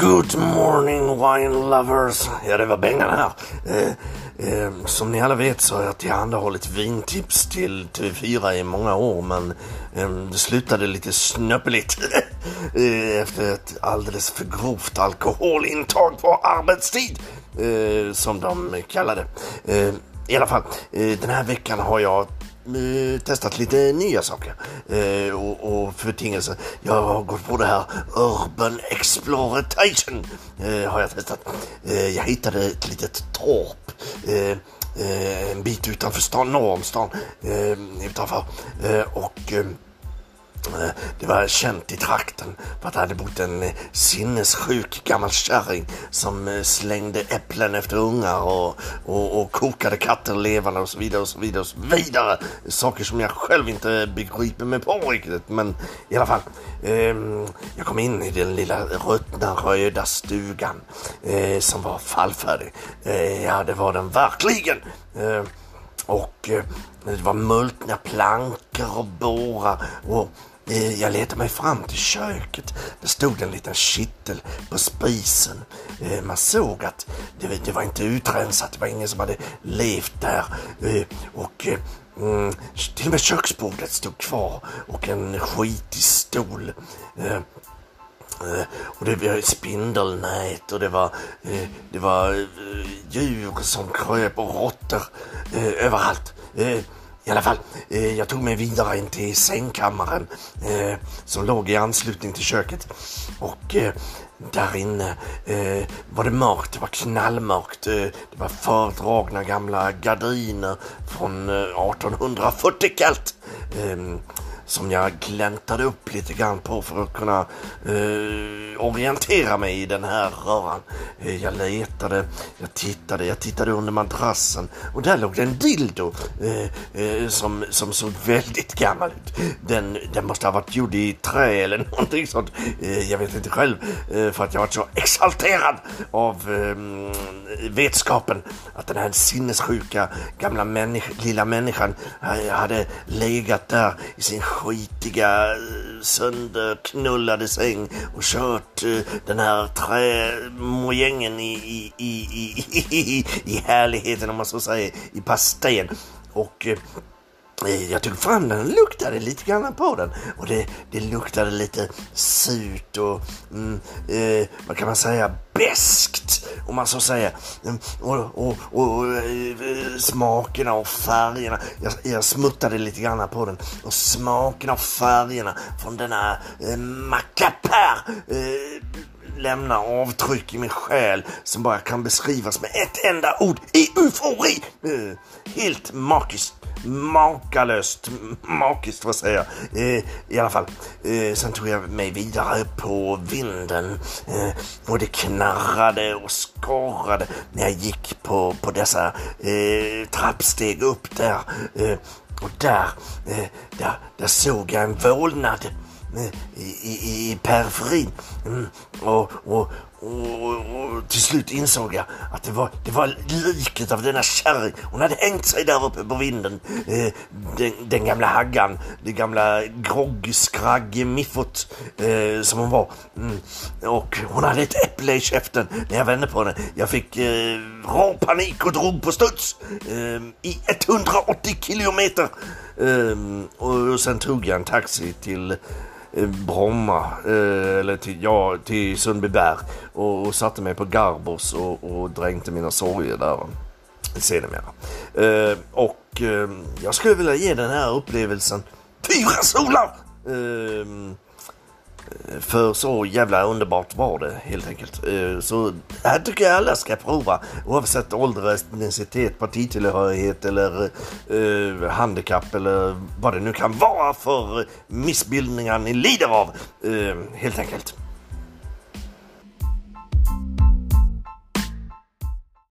Good morning wine lovers. Ja, det var Bengan här. Eh, eh, som ni alla vet så har jag tillhandahållit vintips till TV4 i många år men eh, det slutade lite snöppeligt eh, efter ett alldeles för grovt alkoholintag på arbetstid eh, som de kallade eh, I alla fall, eh, den här veckan har jag Eh, testat lite nya saker eh, och, och förtingelser. Jag har gått på det här Urban Exploration eh, har jag testat. Eh, jag hittade ett litet torp eh, eh, en bit utanför stan, norr om stan, utanför. och det var känt i trakten för att det hade bott en eh, sinnessjuk gammal kärring som eh, slängde äpplen efter ungar och, och, och kokade katter levande och så vidare och så vidare och så vidare. Saker som jag själv inte begriper mig på riktigt men i alla fall. Eh, jag kom in i den lilla ruttna röda stugan eh, som var fallfärdig. Eh, ja, det var den verkligen. Eh, och det var multna plankor och bårar och Eh, jag letade mig fram till köket. Det stod en liten kittel på spisen. Eh, man såg att det, var inte utrensat, det var ingen som hade levt där. Eh, och mm, till och med köksbordet stod kvar och en skitig stol. Och det var spindelnät och det var, det var djur som kröp och råttor överallt. I alla fall, eh, jag tog mig vidare in till sängkammaren eh, som låg i anslutning till köket. Och eh, där inne eh, var det mörkt, det var knallmörkt. Eh, det var fördragna gamla gardiner från eh, 1840-kallt som jag gläntade upp lite grann på för att kunna eh, orientera mig i den här röran. Eh, jag letade, jag tittade, jag tittade under madrassen och där låg det en dildo eh, eh som, som såg väldigt gammal ut. Den, den måste ha varit gjord i trä eller någonting sånt. Eh, jag vet inte själv eh, för att jag var så exalterad av eh, vetskapen att den här sinnessjuka gamla människa, lilla människan hade legat där i sin skitiga, sönderknullade säng och kört uh, den här trämojängen i, i, i, i, i, härligheten om man så säger, i pastejen. Och uh, jag tog fram den och luktade lite grann på den och det, det luktade lite surt och mm, eh, vad kan man säga beskt om man så säger. Mm, och, och, och, och eh, smakerna och färgerna. Jag, jag smuttade lite grann på den och smakerna och färgerna från denna eh, macapär eh, lämnar avtryck i min själ som bara kan beskrivas med ett enda ord. I eufori! Eh, helt magiskt makalöst, magiskt får jag säga. Eh, I alla fall, eh, sen tog jag mig vidare på vinden eh, och det knarrade och skorrade när jag gick på, på dessa eh, trappsteg upp där. Eh, och där, eh, där, där såg jag en vålnad eh, i, i, i periferin. Mm, och, och, och, och, till slut insåg jag att det var, det var liket av denna kärring. Hon hade hängt sig där uppe på vinden. Eh, den, den, gamla haggan, det gamla groggskragg miffot eh, som hon var. Mm. Och hon hade ett äpple i käften när jag vände på henne. Jag fick eh, rå panik och drog på studs eh, i 180 kilometer. Eh, och sen tog jag en taxi till Eh, Bromma, eh, eller till, ja, till Sundbyberg och, och satte mig på Garbos och, och dränkte mina sorger där sedermera. Eh, och eh, jag skulle vilja ge den här upplevelsen fyra solar! Eh, för så jävla underbart var det helt enkelt. Så så här tycker jag alla ska prova oavsett ålder, etnicitet, partitillhörighet eller eh, handikapp eller vad det nu kan vara för missbildningar ni lider av. Eh, helt enkelt.